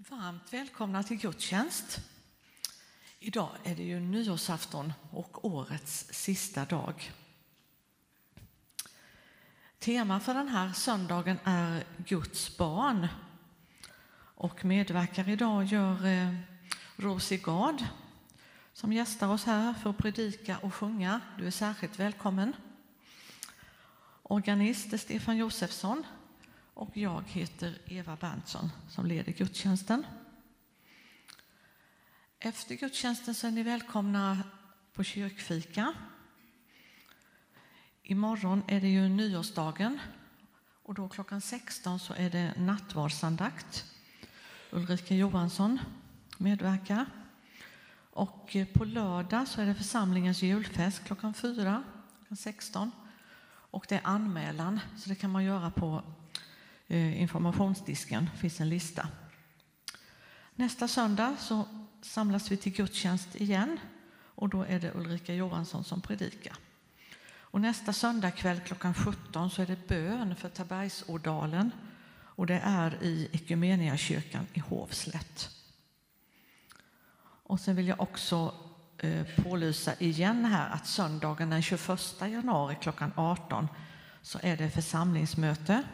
Varmt välkomna till gudstjänst. Idag är det ju nyårsafton och årets sista dag. Tema för den här söndagen är Guds barn. Och medverkar idag gör eh, Rosie Gard som gästar oss här för att predika och sjunga. Du är särskilt välkommen. Organist är Stefan Josefsson och jag heter Eva Berntsson som leder gudstjänsten. Efter gudstjänsten så är ni välkomna på kyrkfika. Imorgon är det ju nyårsdagen och då klockan 16 så är det nattvardsandakt. Ulrika Johansson medverkar. Och eh, på lördag så är det församlingens julfest klockan 4, klockan 16. Och det är anmälan, så det kan man göra på Eh, informationsdisken finns en lista. Nästa söndag så samlas vi till gudstjänst igen och då är det Ulrika Johansson som predikar. Och nästa söndag kväll klockan 17 så är det bön för Tabergsådalen och det är i Ekumeniakyrkan i Hovslätt. Och sen vill jag också eh, pålysa igen här att söndagen den 21 januari klockan 18 så är det församlingsmöte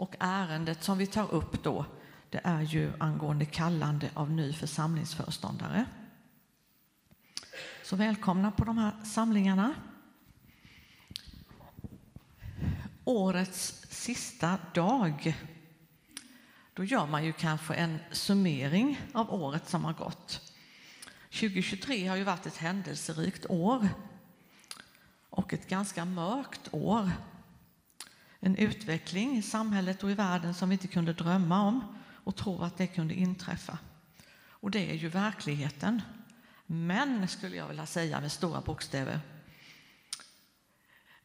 och ärendet som vi tar upp då, det är ju angående kallande av ny församlingsföreståndare. Så välkomna på de här samlingarna. Årets sista dag. Då gör man ju kanske en summering av året som har gått. 2023 har ju varit ett händelserikt år och ett ganska mörkt år en utveckling i samhället och i världen som vi inte kunde drömma om och tro att det kunde inträffa. Och det är ju verkligheten. Men, skulle jag vilja säga med stora bokstäver,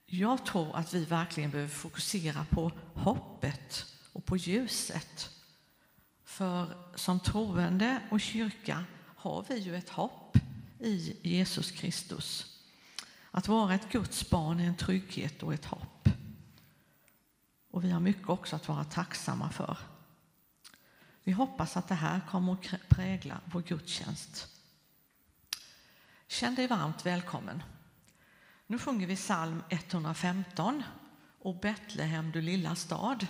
jag tror att vi verkligen behöver fokusera på hoppet och på ljuset. För som troende och kyrka har vi ju ett hopp i Jesus Kristus. Att vara ett Guds barn är en trygghet och ett hopp. Och vi har mycket också att vara tacksamma för. Vi hoppas att det här kommer att prägla vår gudstjänst. Känn dig varmt välkommen. Nu sjunger vi psalm 115 och Betlehem du lilla stad.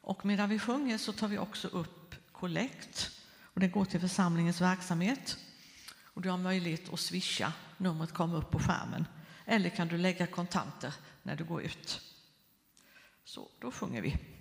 Och medan vi sjunger så tar vi också upp kollekt och det går till församlingens verksamhet. Och du har möjlighet att swisha, numret kommer upp på skärmen. Eller kan du lägga kontanter när du går ut. Så då sjunger vi.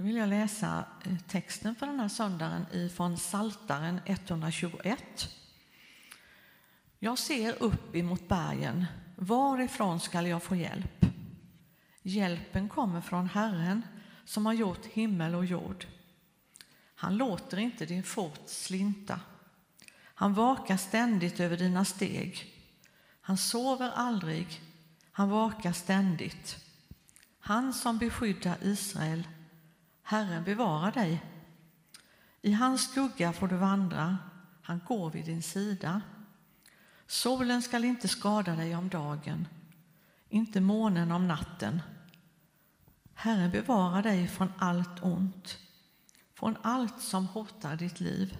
Då vill jag läsa eh, texten för den här söndagen från Saltaren 121. Jag ser upp emot bergen. Varifrån skall jag få hjälp? Hjälpen kommer från Herren som har gjort himmel och jord. Han låter inte din fot slinta. Han vakar ständigt över dina steg. Han sover aldrig, han vakar ständigt. Han som beskyddar Israel, Herren bevarar dig. I hans skugga får du vandra, han går vid din sida. Solen skall inte skada dig om dagen, inte månen om natten. Herren bevarar dig från allt ont, från allt som hotar ditt liv.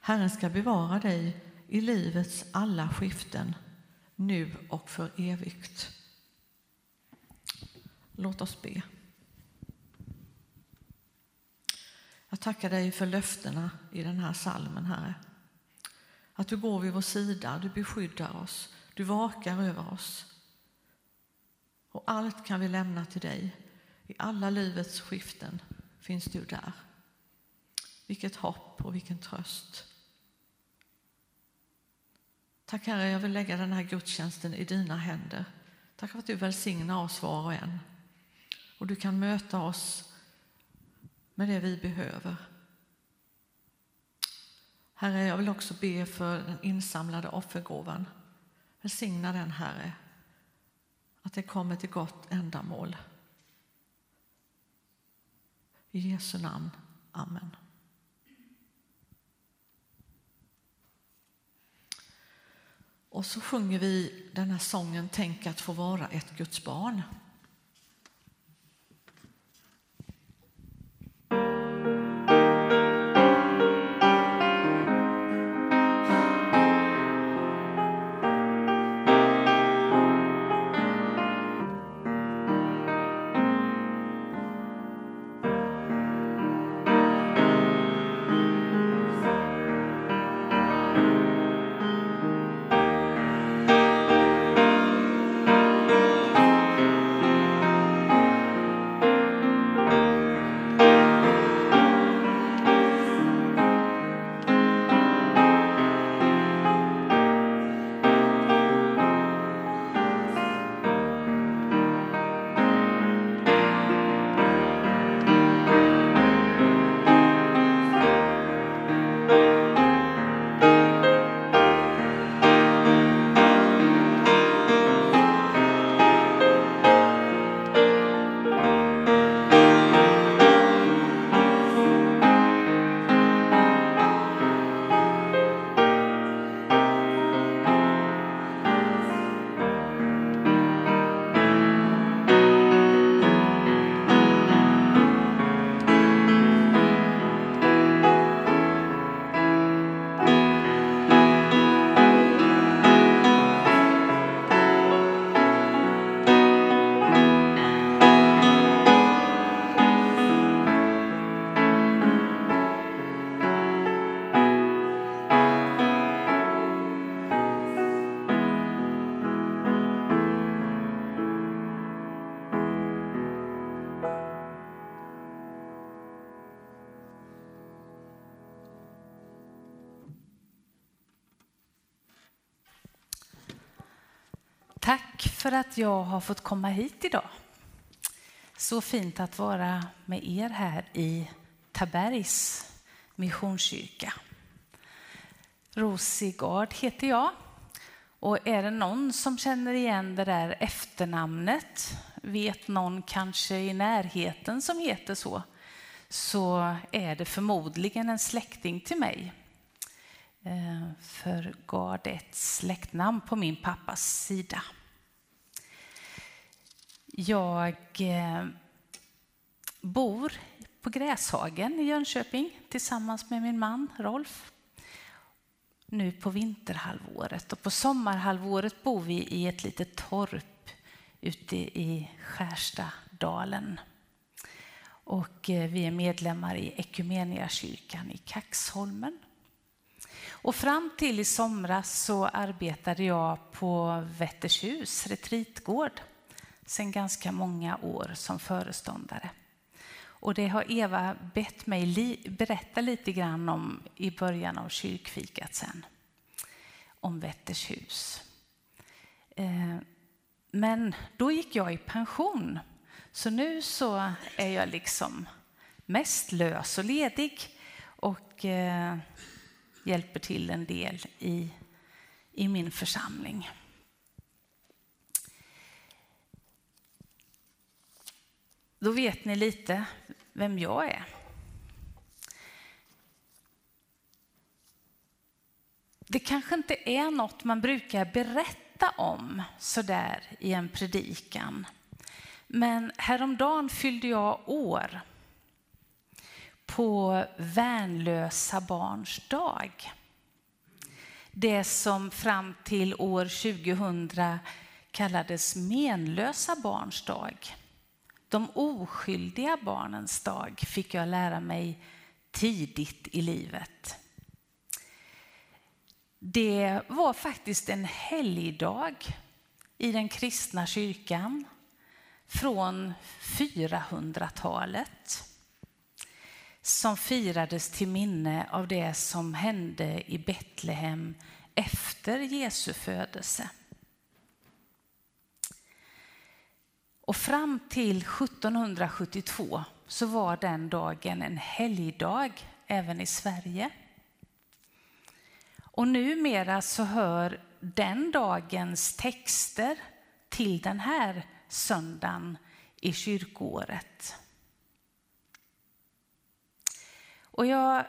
Herren ska bevara dig i livets alla skiften, nu och för evigt. Låt oss be. Jag tackar dig för löftena i den här salmen, Herre. Att du går vid vår sida, du beskyddar oss, du vakar över oss. Och allt kan vi lämna till dig. I alla livets skiften finns du där. Vilket hopp och vilken tröst. Tack Herre, jag vill lägga den här gudstjänsten i dina händer. Tack för att du välsignar oss var och en. Och du kan möta oss med det vi behöver. Herre, jag vill också be för den insamlade offergåvan. Välsigna den, Herre, att det kommer till gott ändamål. I Jesu namn. Amen. Och så sjunger vi den här sången Tänk att få vara ett Guds barn. För att jag har fått komma hit idag. Så fint att vara med er här i Tabergs Missionskyrka. Rosigard heter jag. Och är det någon som känner igen det där efternamnet, vet någon kanske i närheten som heter så, så är det förmodligen en släkting till mig. Eh, för Gard är ett släktnamn på min pappas sida. Jag eh, bor på Gräshagen i Jönköping tillsammans med min man Rolf. Nu på vinterhalvåret och på sommarhalvåret bor vi i ett litet torp ute i Skärstadalen. Och eh, vi är medlemmar i Ekumeniakyrkan i Kaxholmen. Och fram till i somras så arbetade jag på Vättershus retreatgård sedan ganska många år som föreståndare. Och det har Eva bett mig li berätta lite grann om i början av kyrkfikat sen. Om Vättershus. Eh, men då gick jag i pension. Så nu så är jag liksom mest lös och ledig och eh, hjälper till en del i, i min församling. Då vet ni lite vem jag är. Det kanske inte är något man brukar berätta om sådär i en predikan. Men häromdagen fyllde jag år på värnlösa barns dag. Det som fram till år 2000 kallades menlösa barns dag. De oskyldiga barnens dag fick jag lära mig tidigt i livet. Det var faktiskt en helgdag i den kristna kyrkan från 400-talet som firades till minne av det som hände i Betlehem efter Jesu födelse. Och fram till 1772 så var den dagen en helgdag även i Sverige. Och numera så hör den dagens texter till den här söndagen i kyrkoåret. Och jag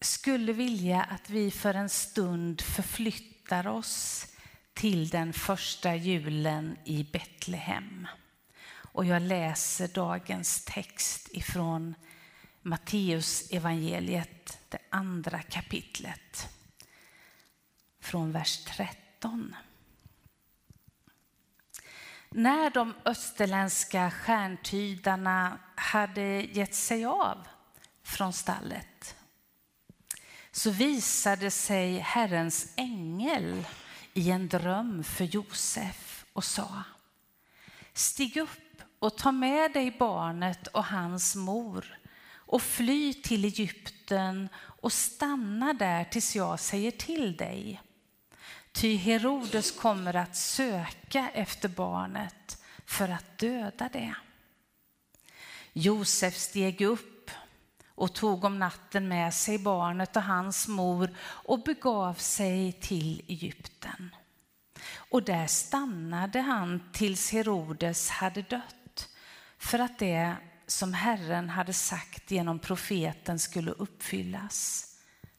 skulle vilja att vi för en stund förflyttar oss till den första julen i Betlehem. Och jag läser dagens text ifrån Matteus evangeliet, det andra kapitlet, från vers 13. När de österländska stjärntydarna hade gett sig av från stallet så visade sig Herrens ängel i en dröm för Josef och sa Stig upp och ta med dig barnet och hans mor och fly till Egypten och stanna där tills jag säger till dig. Ty Herodes kommer att söka efter barnet för att döda det. Josef steg upp och tog om natten med sig barnet och hans mor och begav sig till Egypten. Och där stannade han tills Herodes hade dött för att det som Herren hade sagt genom profeten skulle uppfyllas.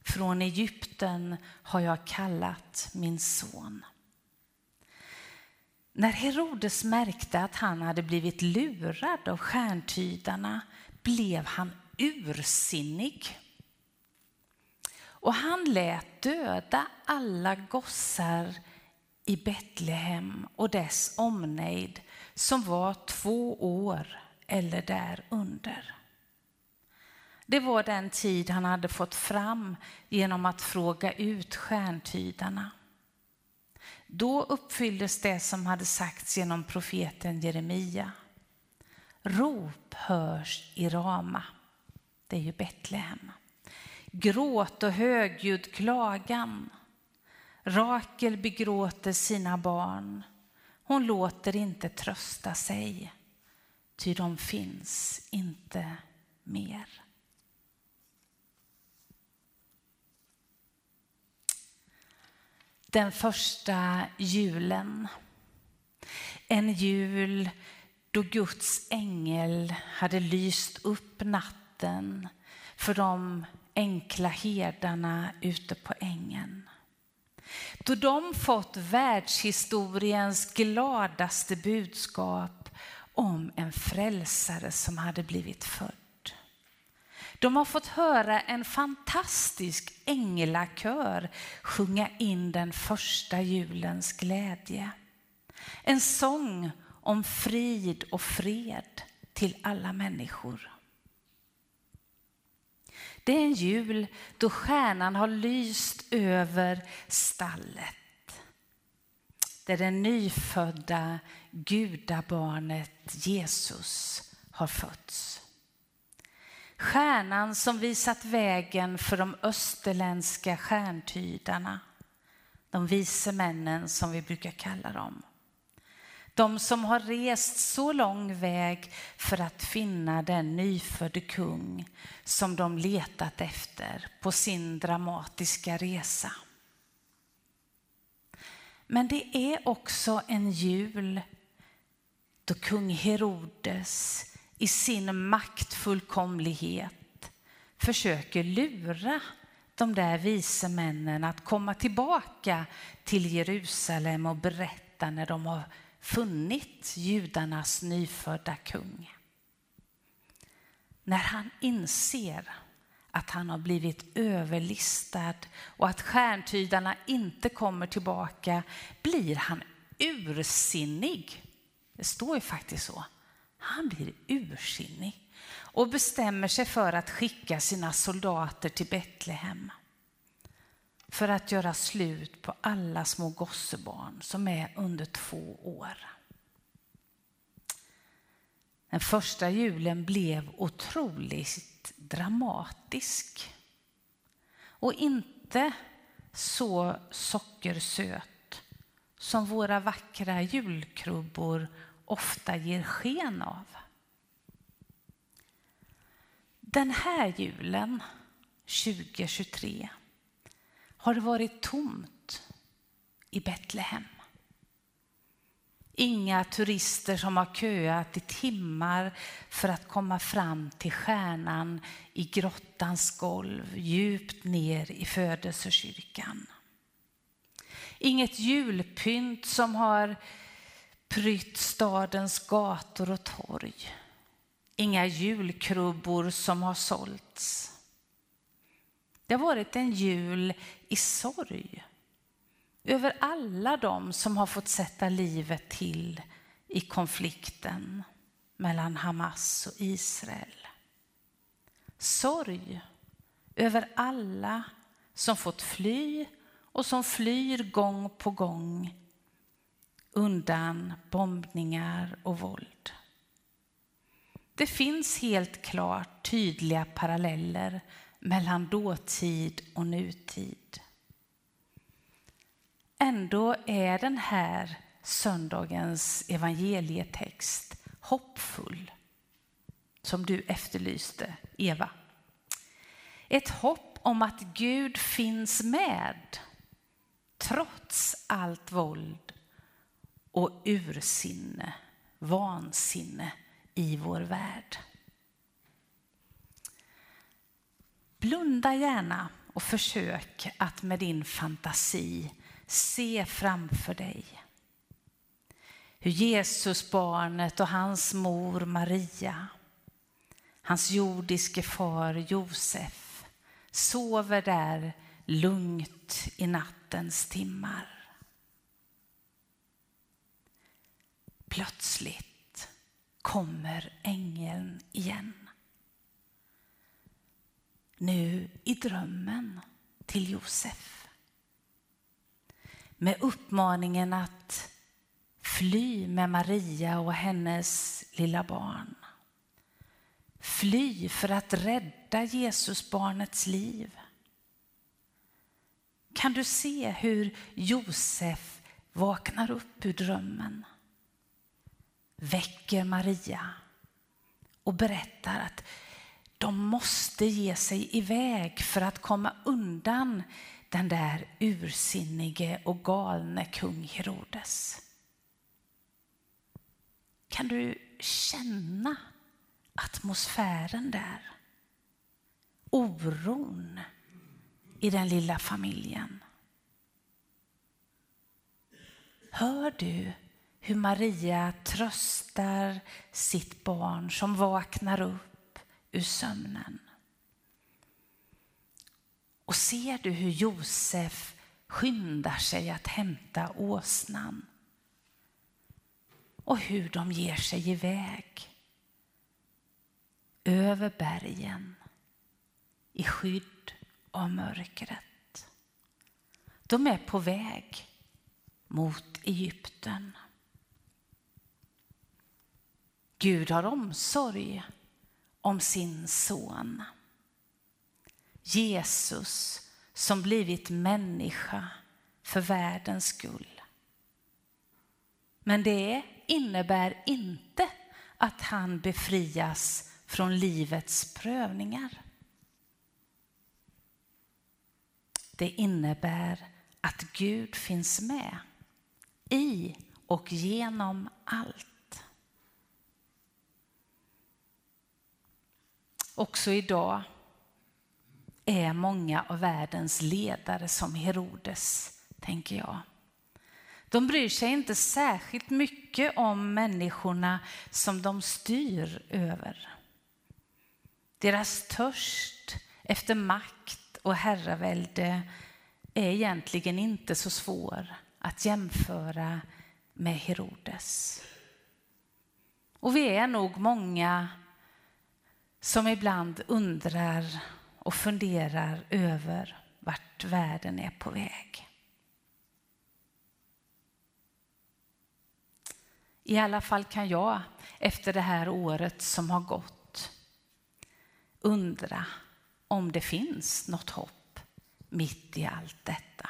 Från Egypten har jag kallat min son. När Herodes märkte att han hade blivit lurad av stjärntydarna blev han ursinnig. Och han lät döda alla gossar i Betlehem och dess omnejd som var två år eller därunder. Det var den tid han hade fått fram genom att fråga ut stjärntydarna. Då uppfylldes det som hade sagts genom profeten Jeremia. Rop hörs i Rama, det är ju Betlehem. Gråt och högljudd klagan. Rakel begråter sina barn. Hon låter inte trösta sig, ty de finns inte mer. den första julen. En jul då Guds ängel hade lyst upp natten för de enkla herdarna ute på ängen. Då de fått världshistoriens gladaste budskap om en frälsare som hade blivit född. De har fått höra en fantastisk änglakör sjunga in den första julens glädje. En sång om frid och fred till alla människor. Det är en jul då stjärnan har lyst över stallet. Där det nyfödda gudabarnet Jesus har fötts. Stjärnan som visat vägen för de österländska stjärntydarna. De vise männen som vi brukar kalla dem. De som har rest så lång väg för att finna den nyfödde kung som de letat efter på sin dramatiska resa. Men det är också en jul då kung Herodes i sin maktfullkomlighet försöker lura de där vise männen att komma tillbaka till Jerusalem och berätta när de har funnit judarnas nyfödda kung. När han inser att han har blivit överlistad och att stjärntydarna inte kommer tillbaka blir han ursinnig. Det står ju faktiskt så. Han blir ursinnig och bestämmer sig för att skicka sina soldater till Betlehem för att göra slut på alla små gossebarn som är under två år. Den första julen blev otroligt dramatisk och inte så sockersöt som våra vackra julkrubbor ofta ger sken av. Den här julen, 2023, har det varit tomt i Betlehem. Inga turister som har köat i timmar för att komma fram till stjärnan i grottans golv djupt ner i födelsekyrkan. Inget julpynt som har prytt stadens gator och torg. Inga julkrubbor som har sålts. Det har varit en jul i sorg över alla de som har fått sätta livet till i konflikten mellan Hamas och Israel. Sorg över alla som fått fly och som flyr gång på gång undan bombningar och våld. Det finns helt klart tydliga paralleller mellan dåtid och nutid. Ändå är den här söndagens evangelietext hoppfull, som du efterlyste, Eva. Ett hopp om att Gud finns med trots allt våld och ursinne, vansinne i vår värld. Blunda gärna och försök att med din fantasi se framför dig hur Jesusbarnet och hans mor Maria, hans jordiske far Josef sover där lugnt i nattens timmar. Plötsligt kommer ängeln igen. Nu i drömmen till Josef. Med uppmaningen att fly med Maria och hennes lilla barn. Fly för att rädda Jesusbarnets liv. Kan du se hur Josef vaknar upp ur drömmen? väcker Maria och berättar att de måste ge sig iväg för att komma undan den där ursinnige och galne kung Herodes. Kan du känna atmosfären där? Oron i den lilla familjen. Hör du hur Maria tröstar sitt barn som vaknar upp ur sömnen. Och ser du hur Josef skyndar sig att hämta åsnan och hur de ger sig iväg över bergen i skydd av mörkret. De är på väg mot Egypten. Gud har omsorg om sin son. Jesus som blivit människa för världens skull. Men det innebär inte att han befrias från livets prövningar. Det innebär att Gud finns med i och genom allt. Också idag är många av världens ledare som Herodes, tänker jag. De bryr sig inte särskilt mycket om människorna som de styr över. Deras törst efter makt och herravälde är egentligen inte så svår att jämföra med Herodes. Och vi är nog många som ibland undrar och funderar över vart världen är på väg. I alla fall kan jag efter det här året som har gått undra om det finns något hopp mitt i allt detta.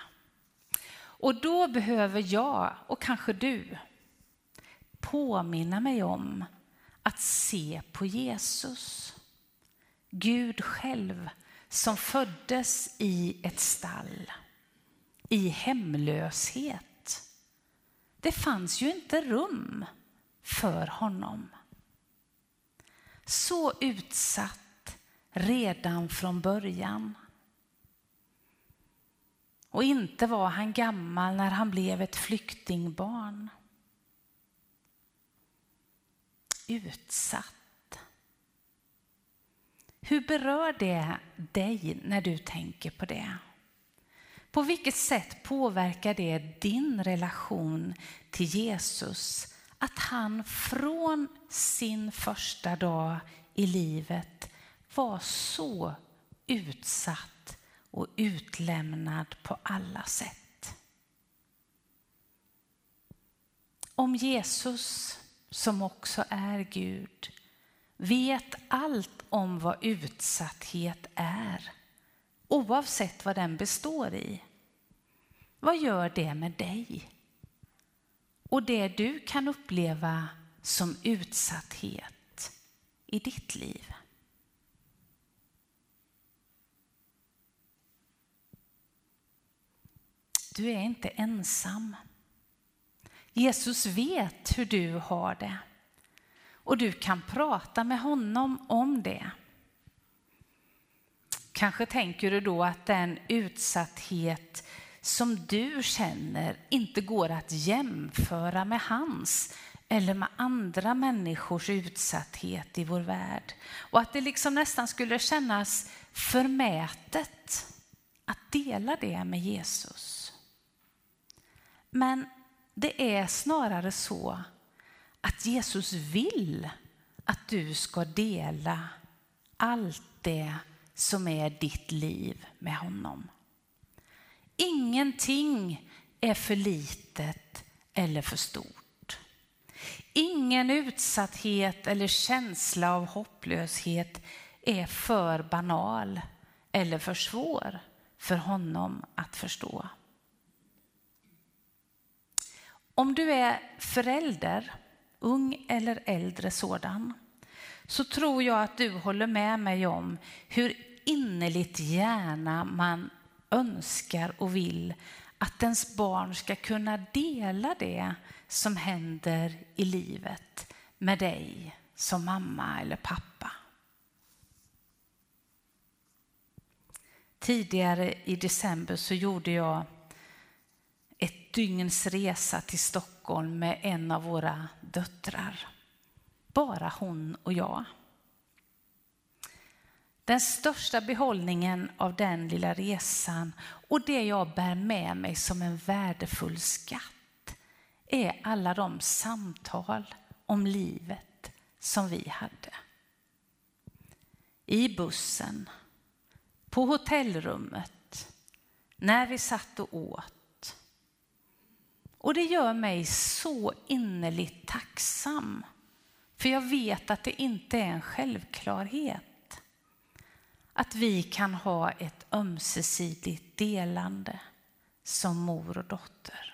Och då behöver jag, och kanske du, påminna mig om att se på Jesus. Gud själv som föddes i ett stall, i hemlöshet. Det fanns ju inte rum för honom. Så utsatt redan från början. Och inte var han gammal när han blev ett flyktingbarn. Utsatt. Hur berör det dig när du tänker på det? På vilket sätt påverkar det din relation till Jesus? Att han från sin första dag i livet var så utsatt och utlämnad på alla sätt. Om Jesus, som också är Gud, vet allt om vad utsatthet är, oavsett vad den består i. Vad gör det med dig? Och det du kan uppleva som utsatthet i ditt liv. Du är inte ensam. Jesus vet hur du har det och du kan prata med honom om det. Kanske tänker du då att den utsatthet som du känner inte går att jämföra med hans eller med andra människors utsatthet i vår värld. Och att det liksom nästan skulle kännas förmätet att dela det med Jesus. Men det är snarare så att Jesus vill att du ska dela allt det som är ditt liv med honom. Ingenting är för litet eller för stort. Ingen utsatthet eller känsla av hopplöshet är för banal eller för svår för honom att förstå. Om du är förälder ung eller äldre sådan, så tror jag att du håller med mig om hur innerligt gärna man önskar och vill att ens barn ska kunna dela det som händer i livet med dig som mamma eller pappa. Tidigare i december så gjorde jag ett dygns resa till Stockholm Stockholm med en av våra döttrar. Bara hon och jag. Den största behållningen av den lilla resan och det jag bär med mig som en värdefull skatt är alla de samtal om livet som vi hade. I bussen, på hotellrummet, när vi satt och åt och det gör mig så innerligt tacksam För jag vet att det inte är en självklarhet att vi kan ha ett ömsesidigt delande som mor och dotter.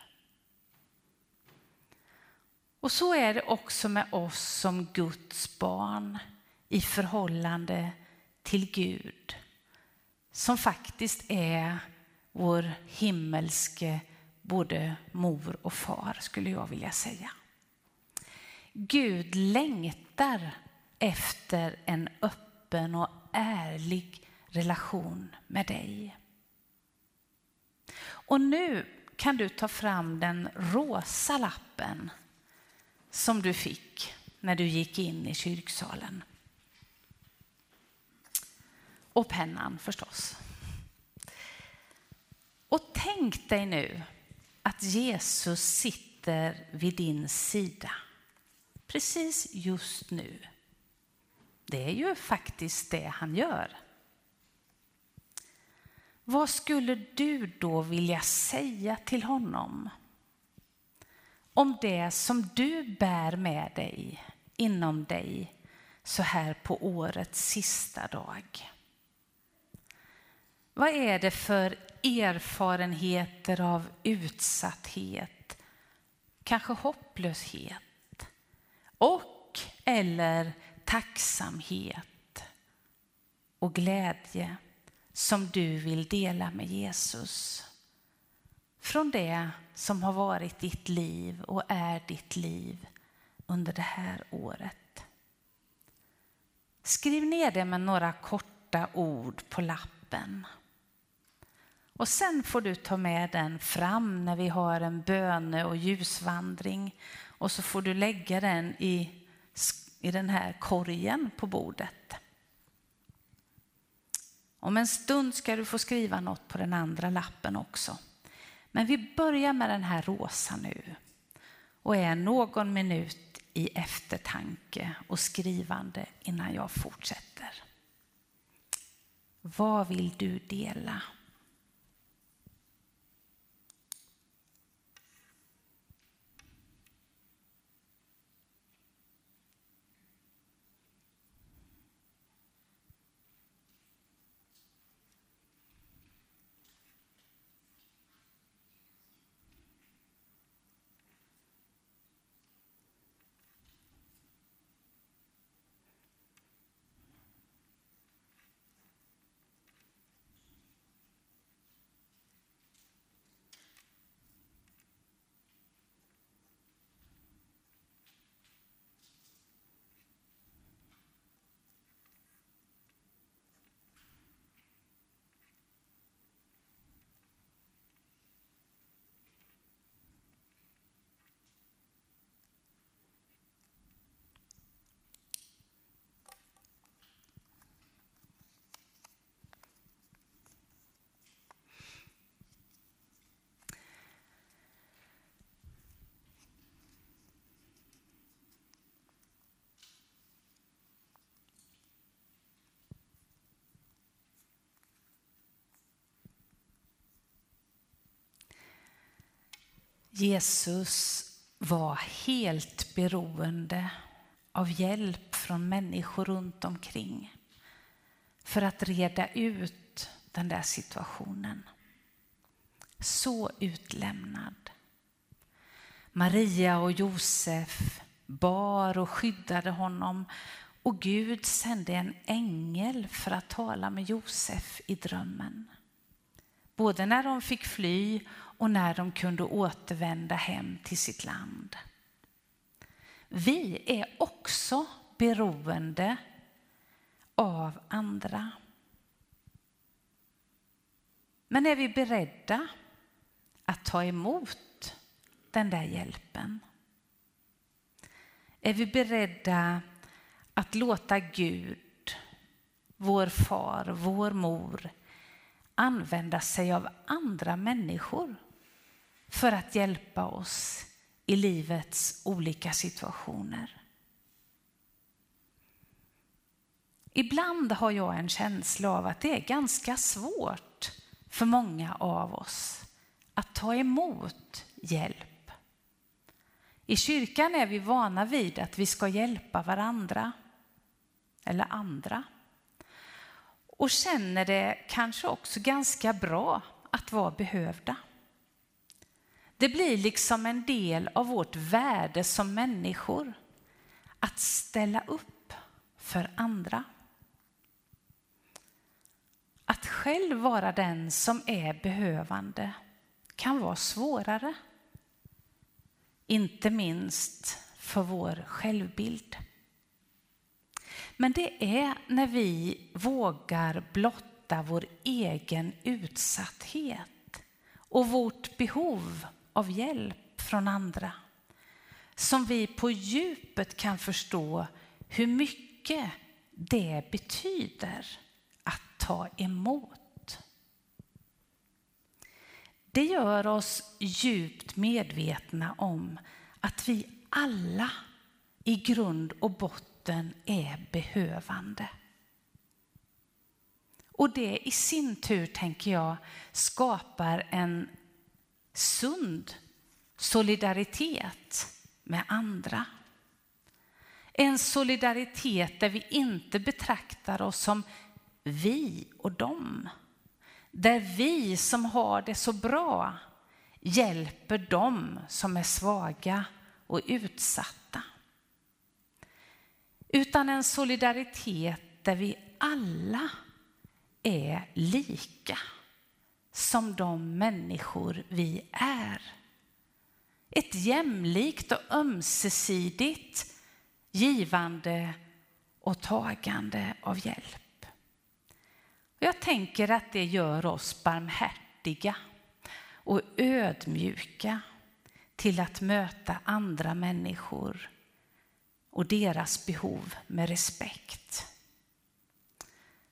Och så är det också med oss som Guds barn i förhållande till Gud som faktiskt är vår himmelske både mor och far, skulle jag vilja säga. Gud längtar efter en öppen och ärlig relation med dig. Och nu kan du ta fram den rosa lappen som du fick när du gick in i kyrksalen. Och pennan förstås. Och tänk dig nu att Jesus sitter vid din sida precis just nu. Det är ju faktiskt det han gör. Vad skulle du då vilja säga till honom? Om det som du bär med dig inom dig så här på årets sista dag. Vad är det för erfarenheter av utsatthet, kanske hopplöshet och eller tacksamhet och glädje som du vill dela med Jesus? Från det som har varit ditt liv och är ditt liv under det här året. Skriv ner det med några korta ord på lappen. Och sen får du ta med den fram när vi har en böne och ljusvandring. Och så får du lägga den i, i den här korgen på bordet. Om en stund ska du få skriva något på den andra lappen också. Men vi börjar med den här rosa nu och är någon minut i eftertanke och skrivande innan jag fortsätter. Vad vill du dela? Jesus var helt beroende av hjälp från människor runt omkring för att reda ut den där situationen. Så utlämnad. Maria och Josef bar och skyddade honom och Gud sände en ängel för att tala med Josef i drömmen. Både när de fick fly och när de kunde återvända hem till sitt land. Vi är också beroende av andra. Men är vi beredda att ta emot den där hjälpen? Är vi beredda att låta Gud, vår far, vår mor använda sig av andra människor för att hjälpa oss i livets olika situationer. Ibland har jag en känsla av att det är ganska svårt för många av oss att ta emot hjälp. I kyrkan är vi vana vid att vi ska hjälpa varandra eller andra och känner det kanske också ganska bra att vara behövda. Det blir liksom en del av vårt värde som människor att ställa upp för andra. Att själv vara den som är behövande kan vara svårare. Inte minst för vår självbild. Men det är när vi vågar blotta vår egen utsatthet och vårt behov av hjälp från andra som vi på djupet kan förstå hur mycket det betyder att ta emot. Det gör oss djupt medvetna om att vi alla i grund och botten är behövande. Och det i sin tur, tänker jag, skapar en sund solidaritet med andra. En solidaritet där vi inte betraktar oss som vi och dem. Där vi som har det så bra hjälper dem som är svaga och utsatta. Utan en solidaritet där vi alla är lika som de människor vi är. Ett jämlikt och ömsesidigt givande och tagande av hjälp. Jag tänker att det gör oss barmhärtiga och ödmjuka till att möta andra människor och deras behov med respekt.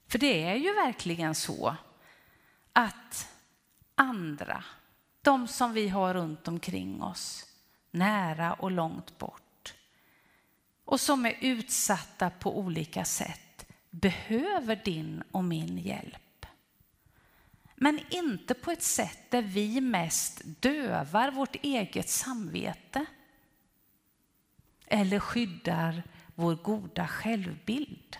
För det är ju verkligen så att andra, de som vi har runt omkring oss, nära och långt bort och som är utsatta på olika sätt, behöver din och min hjälp. Men inte på ett sätt där vi mest dövar vårt eget samvete eller skyddar vår goda självbild.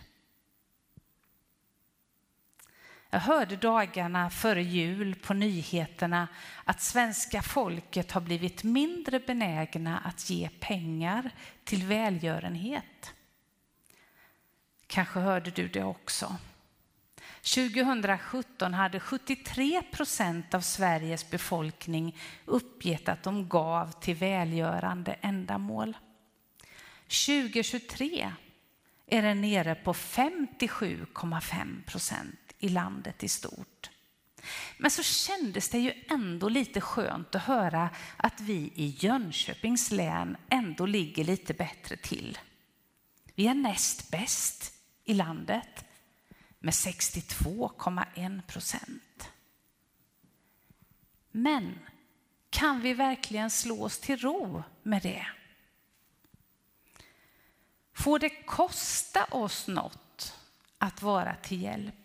Jag hörde dagarna före jul på nyheterna att svenska folket har blivit mindre benägna att ge pengar till välgörenhet. Kanske hörde du det också. 2017 hade 73 procent av Sveriges befolkning uppgett att de gav till välgörande ändamål. 2023 är den nere på 57,5 procent i landet i stort. Men så kändes det ju ändå lite skönt att höra att vi i Jönköpings län ändå ligger lite bättre till. Vi är näst bäst i landet med 62,1 procent. Men kan vi verkligen slå oss till ro med det? Får det kosta oss något att vara till hjälp?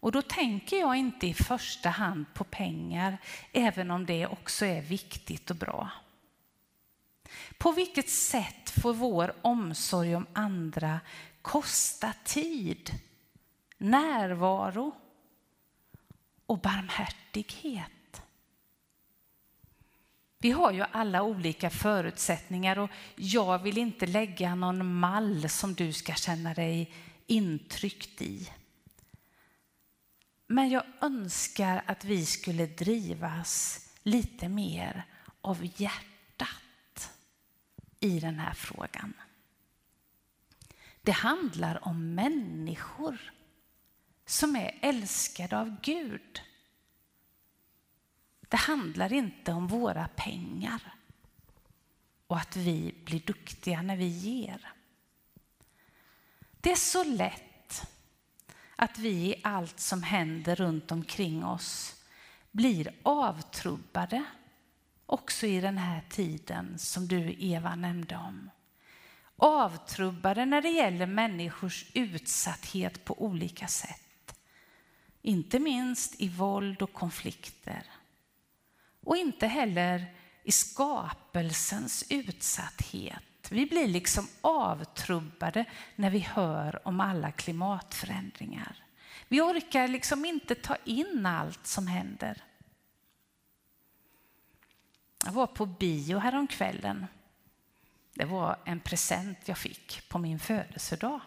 Och då tänker jag inte i första hand på pengar, även om det också är viktigt och bra. På vilket sätt får vår omsorg om andra kosta tid, närvaro och barmhärtighet? Vi har ju alla olika förutsättningar och jag vill inte lägga någon mall som du ska känna dig intryckt i. Men jag önskar att vi skulle drivas lite mer av hjärtat i den här frågan. Det handlar om människor som är älskade av Gud. Det handlar inte om våra pengar och att vi blir duktiga när vi ger. Det är så lätt att vi i allt som händer runt omkring oss blir avtrubbade också i den här tiden som du Eva nämnde om. Avtrubbade när det gäller människors utsatthet på olika sätt. Inte minst i våld och konflikter. Och inte heller i skapelsens utsatthet. Vi blir liksom avtrubbade när vi hör om alla klimatförändringar. Vi orkar liksom inte ta in allt som händer. Jag var på bio häromkvällen. Det var en present jag fick på min födelsedag.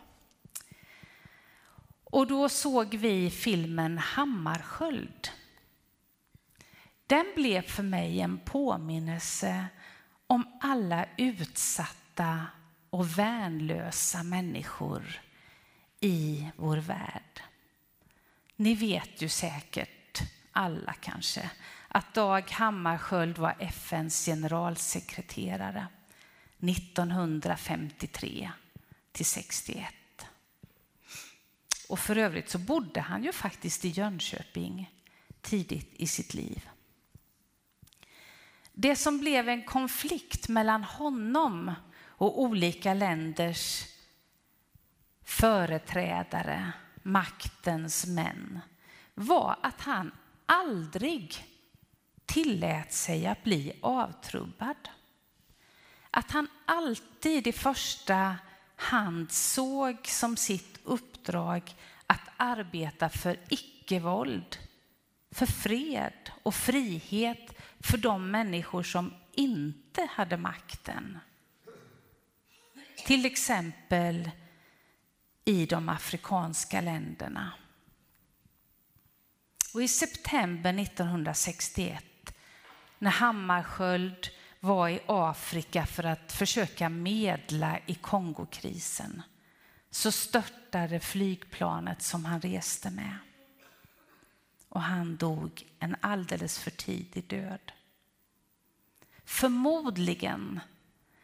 Och då såg vi filmen Hammarskjöld. Den blev för mig en påminnelse om alla utsatta och värnlösa människor i vår värld. Ni vet ju säkert, alla kanske, att Dag Hammarskjöld var FNs generalsekreterare 1953 till 61. Och för övrigt så bodde han ju faktiskt i Jönköping tidigt i sitt liv. Det som blev en konflikt mellan honom och olika länders företrädare, maktens män, var att han aldrig tillät sig att bli avtrubbad. Att han alltid i första hand såg som sitt uppdrag att arbeta för icke-våld, för fred och frihet för de människor som inte hade makten. Till exempel i de afrikanska länderna. Och I september 1961 när Hammarskjöld var i Afrika för att försöka medla i Kongokrisen så störtade flygplanet som han reste med. Och han dog en alldeles för tidig död. Förmodligen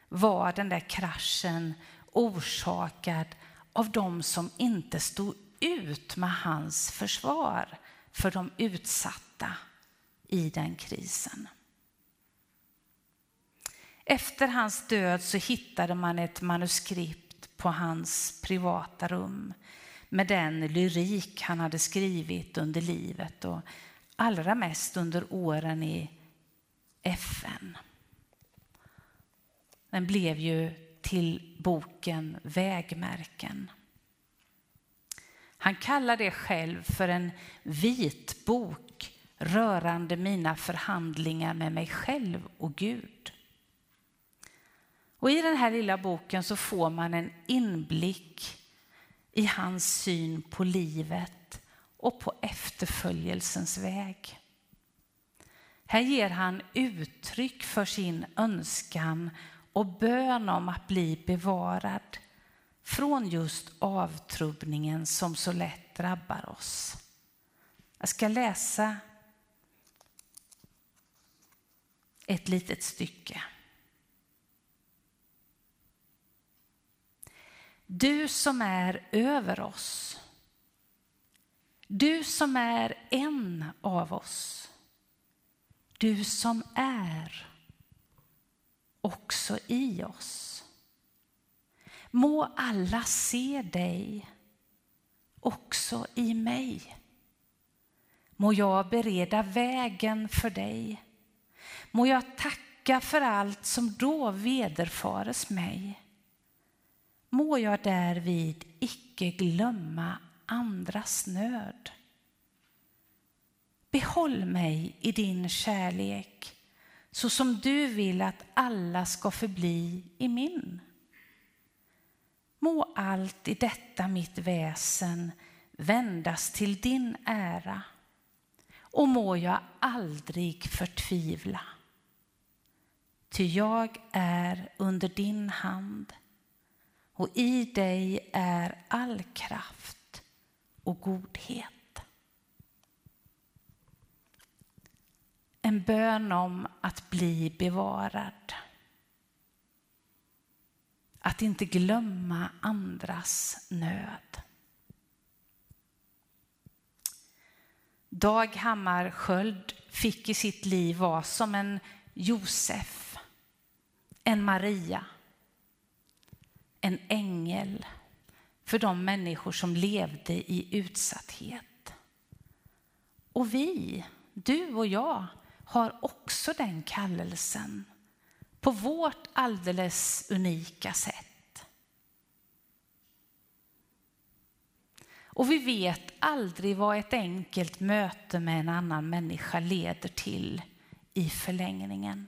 var den där kraschen orsakad av de som inte stod ut med hans försvar för de utsatta i den krisen. Efter hans död så hittade man ett manuskript på hans privata rum med den lyrik han hade skrivit under livet och allra mest under åren i FN. Den blev ju till boken Vägmärken. Han kallar det själv för en vitbok rörande mina förhandlingar med mig själv och Gud. Och I den här lilla boken så får man en inblick i hans syn på livet och på efterföljelsens väg. Här ger han uttryck för sin önskan och bön om att bli bevarad från just avtrubbningen som så lätt drabbar oss. Jag ska läsa ett litet stycke. Du som är över oss. Du som är en av oss. Du som är också i oss. Må alla se dig också i mig. Må jag bereda vägen för dig. Må jag tacka för allt som då vederfares mig må jag därvid icke glömma andras nöd. Behåll mig i din kärlek så som du vill att alla ska förbli i min. Må allt i detta mitt väsen vändas till din ära och må jag aldrig förtvivla. Ty jag är under din hand och i dig är all kraft och godhet. En bön om att bli bevarad. Att inte glömma andras nöd. Dag Hammarskjöld fick i sitt liv vara som en Josef, en Maria en ängel för de människor som levde i utsatthet. Och vi, du och jag, har också den kallelsen på vårt alldeles unika sätt. Och vi vet aldrig vad ett enkelt möte med en annan människa leder till i förlängningen.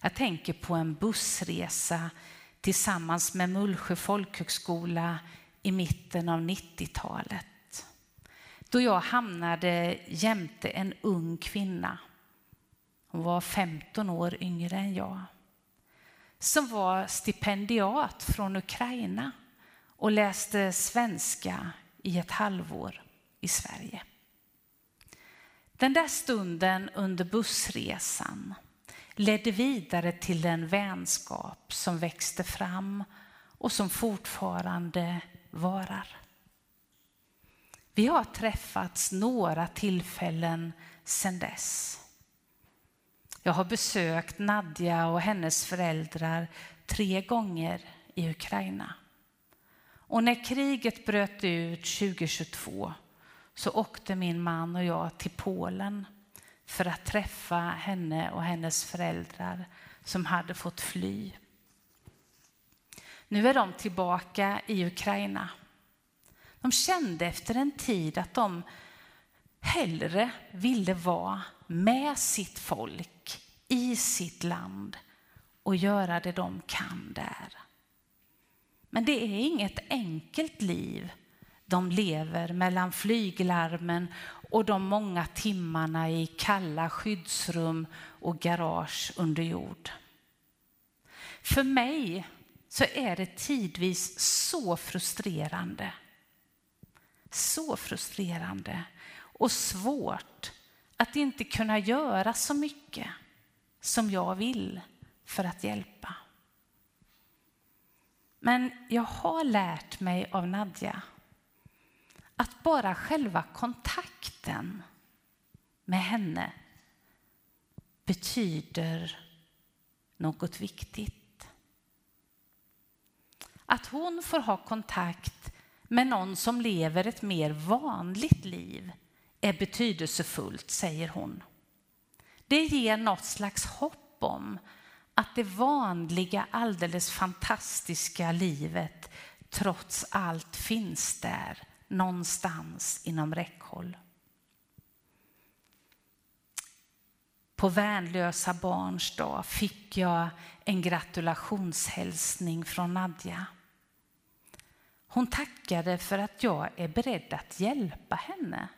Jag tänker på en bussresa tillsammans med Mullsjö folkhögskola i mitten av 90-talet. Då jag hamnade jämte en ung kvinna. Hon var 15 år yngre än jag. Som var stipendiat från Ukraina och läste svenska i ett halvår i Sverige. Den där stunden under bussresan ledde vidare till den vänskap som växte fram och som fortfarande varar. Vi har träffats några tillfällen sedan dess. Jag har besökt Nadja och hennes föräldrar tre gånger i Ukraina. Och när kriget bröt ut 2022 så åkte min man och jag till Polen för att träffa henne och hennes föräldrar som hade fått fly. Nu är de tillbaka i Ukraina. De kände efter en tid att de hellre ville vara med sitt folk i sitt land och göra det de kan där. Men det är inget enkelt liv de lever mellan flyglarmen och de många timmarna i kalla skyddsrum och garage under jord. För mig så är det tidvis så frustrerande. Så frustrerande och svårt att inte kunna göra så mycket som jag vill för att hjälpa. Men jag har lärt mig av Nadja att bara själva kontakten med henne betyder något viktigt. Att hon får ha kontakt med någon som lever ett mer vanligt liv är betydelsefullt, säger hon. Det ger något slags hopp om att det vanliga, alldeles fantastiska livet trots allt finns där någonstans inom räckhåll. På värnlösa barns dag fick jag en gratulationshälsning från Nadja. Hon tackade för att jag är beredd att hjälpa henne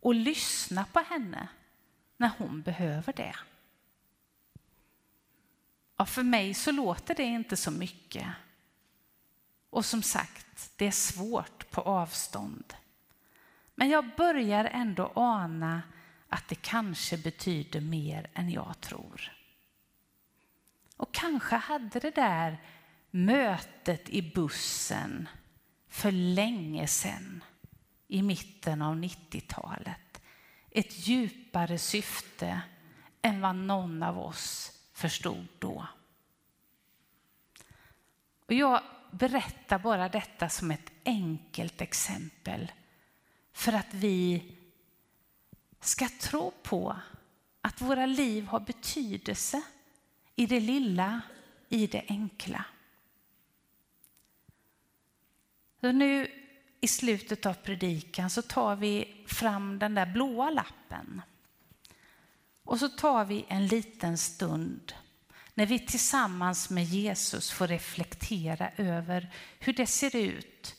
och lyssna på henne när hon behöver det. Ja, för mig så låter det inte så mycket. Och som sagt, det är svårt på avstånd. Men jag börjar ändå ana att det kanske betyder mer än jag tror. Och kanske hade det där mötet i bussen för länge sedan i mitten av 90-talet ett djupare syfte än vad någon av oss förstod då. Och jag berättar bara detta som ett enkelt exempel för att vi ska tro på att våra liv har betydelse i det lilla, i det enkla. Så nu i slutet av predikan så tar vi fram den där blåa lappen. Och så tar vi en liten stund när vi tillsammans med Jesus får reflektera över hur det ser ut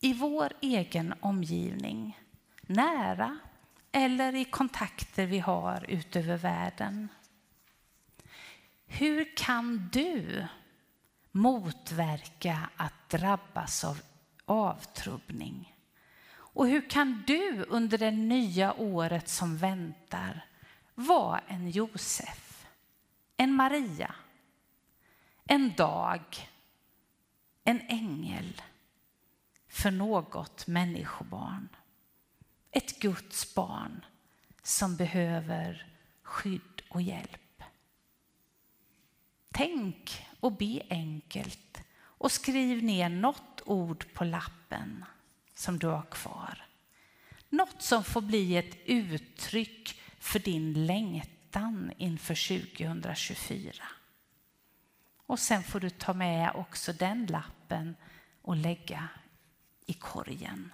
i vår egen omgivning, nära eller i kontakter vi har utöver världen. Hur kan du motverka att drabbas av avtrubbning? Och hur kan du under det nya året som väntar vara en Josef, en Maria, en dag, en ängel för något människobarn? Ett Guds barn som behöver skydd och hjälp. Tänk och be enkelt och skriv ner något ord på lappen som du har kvar. Något som får bli ett uttryck för din längtan inför 2024. Och sen får du ta med också den lappen och lägga i korgen.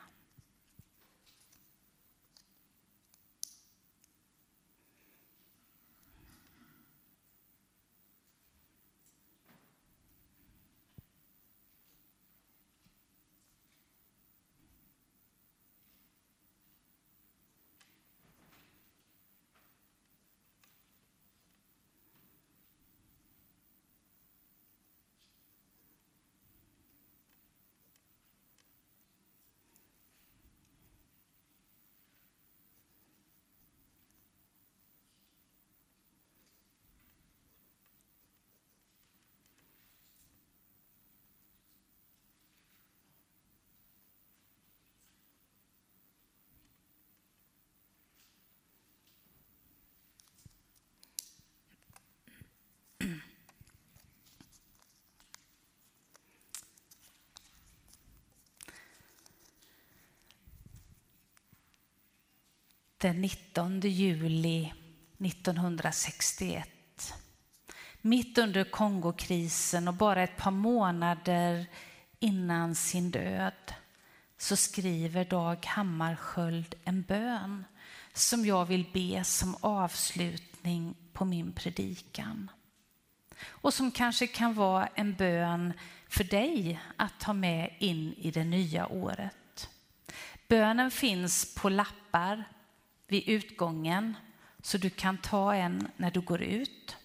Den 19 juli 1961. Mitt under Kongokrisen och bara ett par månader innan sin död så skriver Dag Hammarskjöld en bön som jag vill be som avslutning på min predikan. Och som kanske kan vara en bön för dig att ta med in i det nya året. Bönen finns på lappar vid utgången så du kan ta en när du går ut.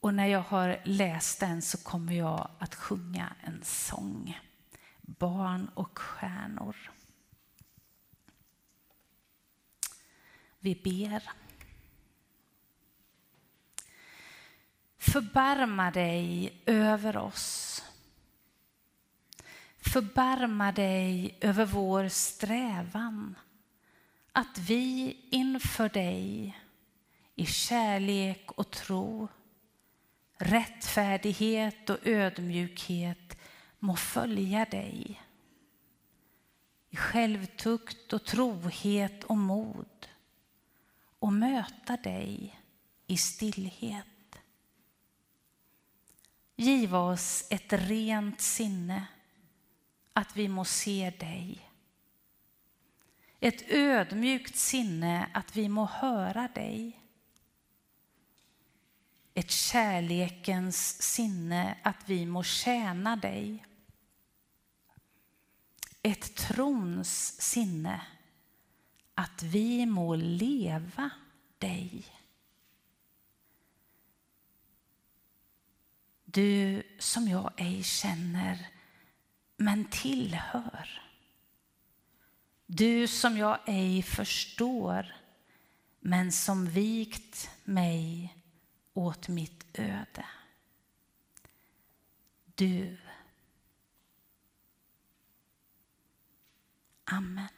Och när jag har läst den så kommer jag att sjunga en sång. Barn och stjärnor. Vi ber. Förbarma dig över oss Förbarma dig över vår strävan att vi inför dig i kärlek och tro, rättfärdighet och ödmjukhet må följa dig. I självtukt och trohet och mod och möta dig i stillhet. Giv oss ett rent sinne att vi må se dig. Ett ödmjukt sinne att vi må höra dig. Ett kärlekens sinne att vi må tjäna dig. Ett trons sinne att vi må leva dig. Du som jag ej känner men tillhör. Du som jag ej förstår, men som vikt mig åt mitt öde. Du. Amen.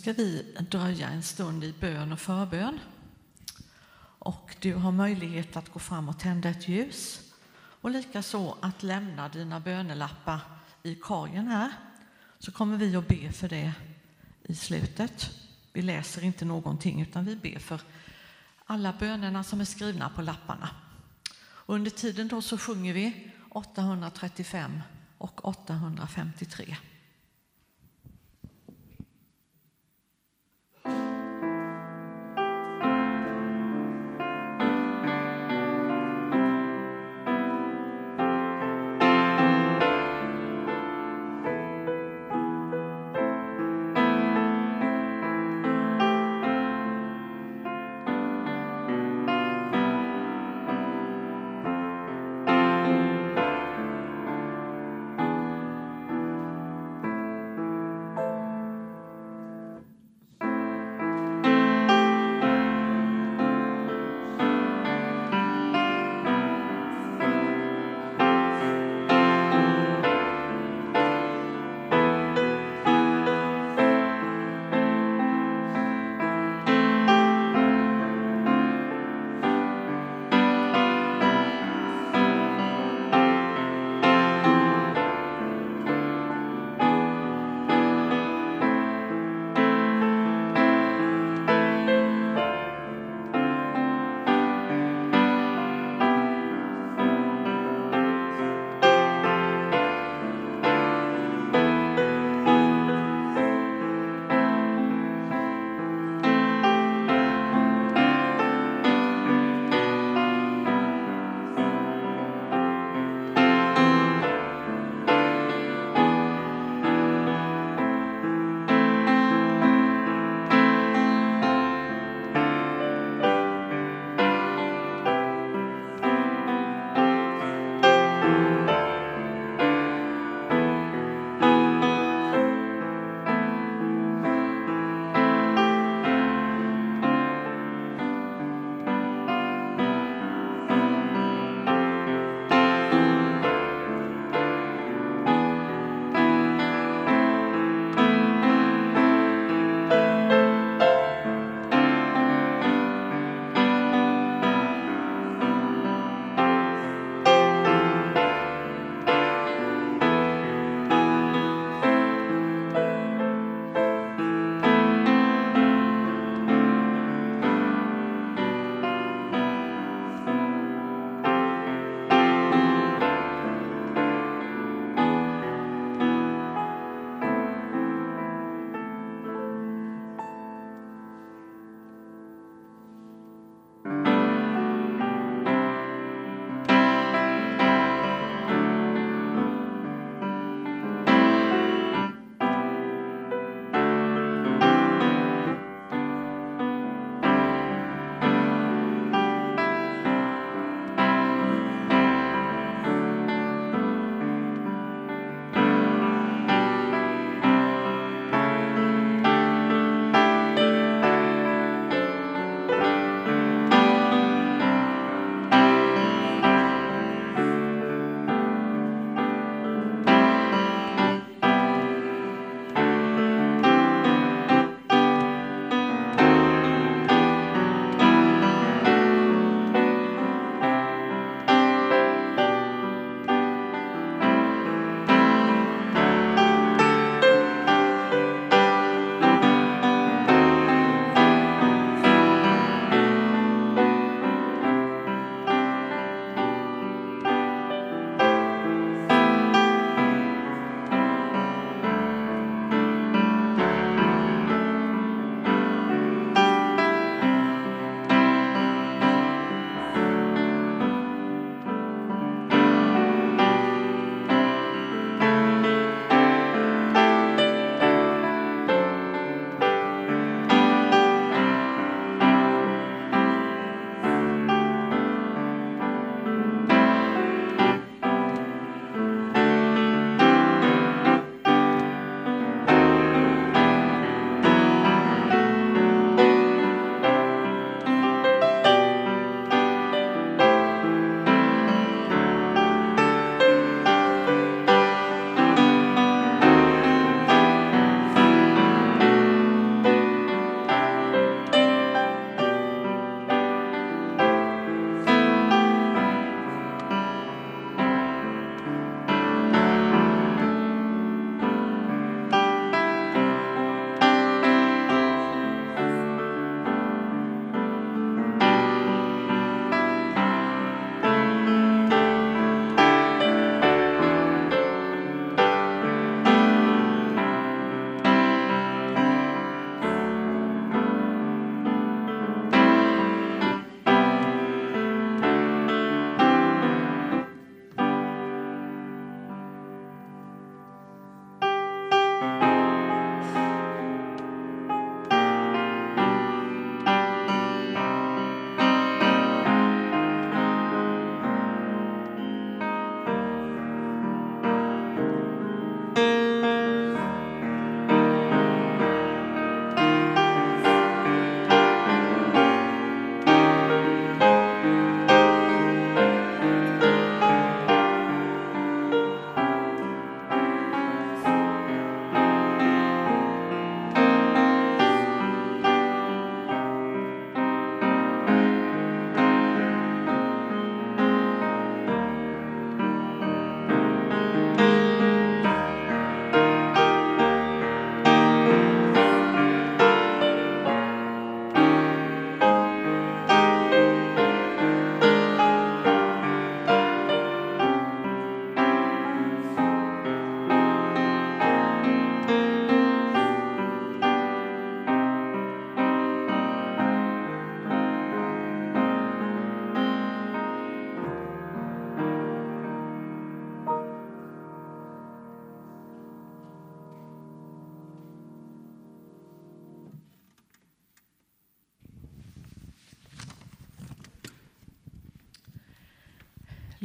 Ska vi dröja en stund i bön och förbön. Och du har möjlighet att gå fram och tända ett ljus och likaså att lämna dina bönelappar i korgen här. Så kommer vi att be för det i slutet. Vi läser inte någonting utan vi ber för alla bönerna som är skrivna på lapparna. Och under tiden då så sjunger vi 835 och 853.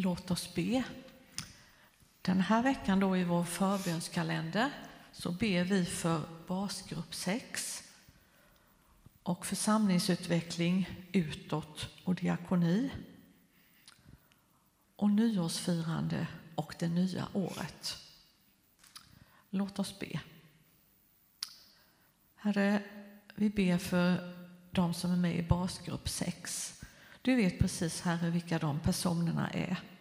Låt oss be. Den här veckan då i vår förbönskalender så ber vi för basgrupp 6 och församlingsutveckling utåt och diakoni och nyårsfirande och det nya året. Låt oss be. Herre, vi ber för de som är med i basgrupp 6. Du vet precis, Herre, vilka de personerna är.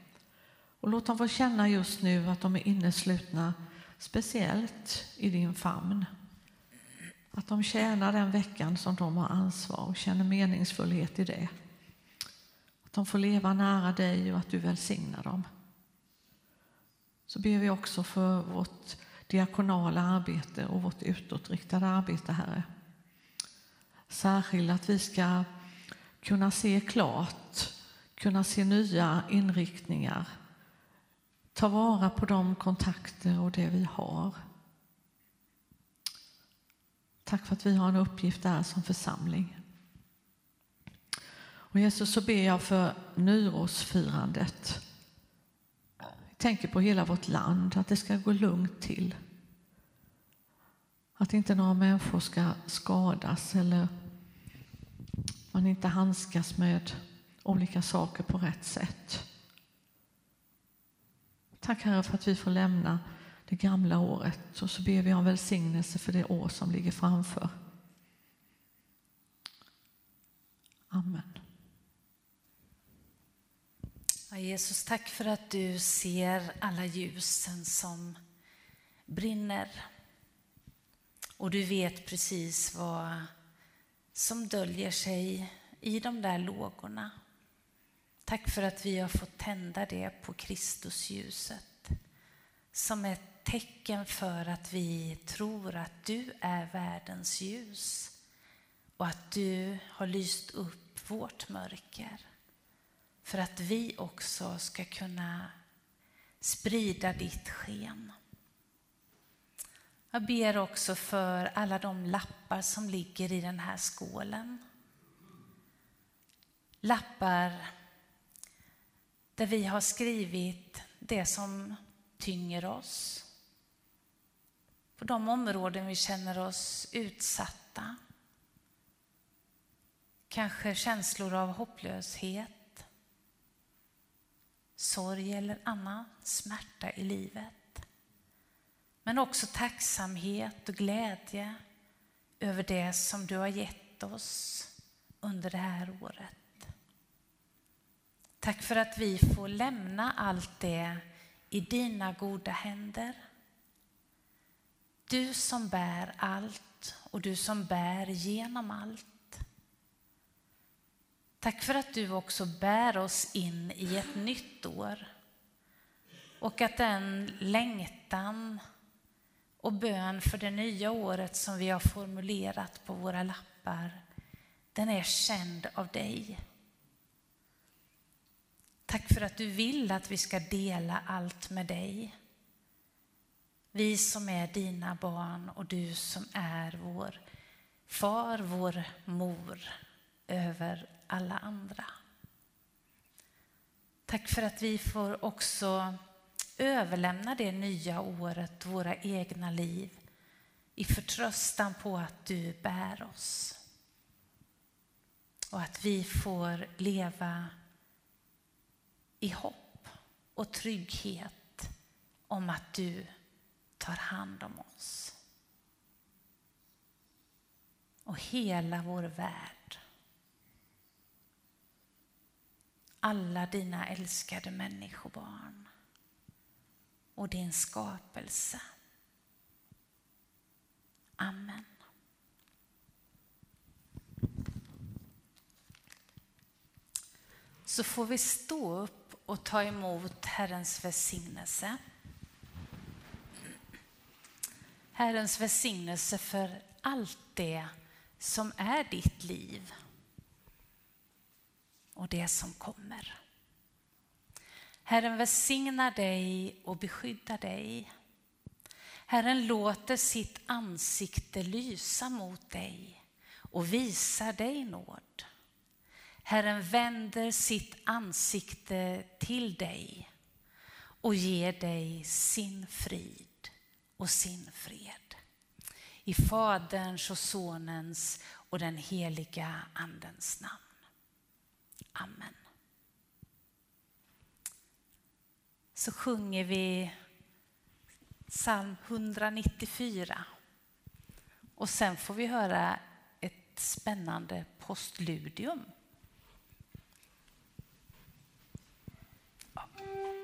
Och låt dem få känna just nu att de är inneslutna speciellt i din famn. Att de tjänar den veckan som de har ansvar och känner meningsfullhet i det. Att de får leva nära dig och att du välsignar dem. Så ber vi också för vårt diakonala arbete och vårt utåtriktade arbete, Herre. Särskilt att vi ska kunna se klart, kunna se nya inriktningar, ta vara på de kontakter och det vi har. Tack för att vi har en uppgift där som församling. Och Jesus, så ber jag för nyårsfirandet. Vi tänker på hela vårt land, att det ska gå lugnt till. Att inte några människor ska skadas eller man inte handskas med olika saker på rätt sätt. Tack Herre för att vi får lämna det gamla året och så ber vi om välsignelse för det år som ligger framför. Amen. Ja, Jesus, tack för att du ser alla ljusen som brinner. Och du vet precis vad som döljer sig i de där lågorna. Tack för att vi har fått tända det på Kristusljuset som ett tecken för att vi tror att du är världens ljus och att du har lyst upp vårt mörker för att vi också ska kunna sprida ditt sken. Jag ber också för alla de lappar som ligger i den här skålen. Lappar där vi har skrivit det som tynger oss. På de områden vi känner oss utsatta. Kanske känslor av hopplöshet, sorg eller annan smärta i livet. Men också tacksamhet och glädje över det som du har gett oss under det här året. Tack för att vi får lämna allt det i dina goda händer. Du som bär allt och du som bär genom allt. Tack för att du också bär oss in i ett nytt år och att den längtan och bön för det nya året som vi har formulerat på våra lappar, den är känd av dig. Tack för att du vill att vi ska dela allt med dig. Vi som är dina barn och du som är vår far, vår mor över alla andra. Tack för att vi får också överlämna det nya året, våra egna liv, i förtröstan på att du bär oss. Och att vi får leva i hopp och trygghet om att du tar hand om oss. Och hela vår värld. Alla dina älskade människobarn och din skapelse. Amen. Så får vi stå upp och ta emot Herrens välsignelse. Herrens välsignelse för allt det som är ditt liv och det som kommer. Herren välsignar dig och beskyddar dig. Herren låter sitt ansikte lysa mot dig och visar dig nåd. Herren vänder sitt ansikte till dig och ger dig sin frid och sin fred. I Faderns och Sonens och den heliga Andens namn. Amen. Så sjunger vi psalm 194. Och sen får vi höra ett spännande postludium. Ja.